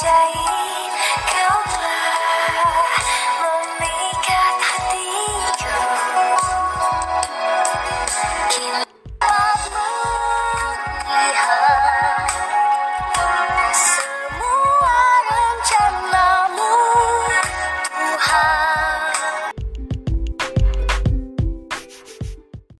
下一。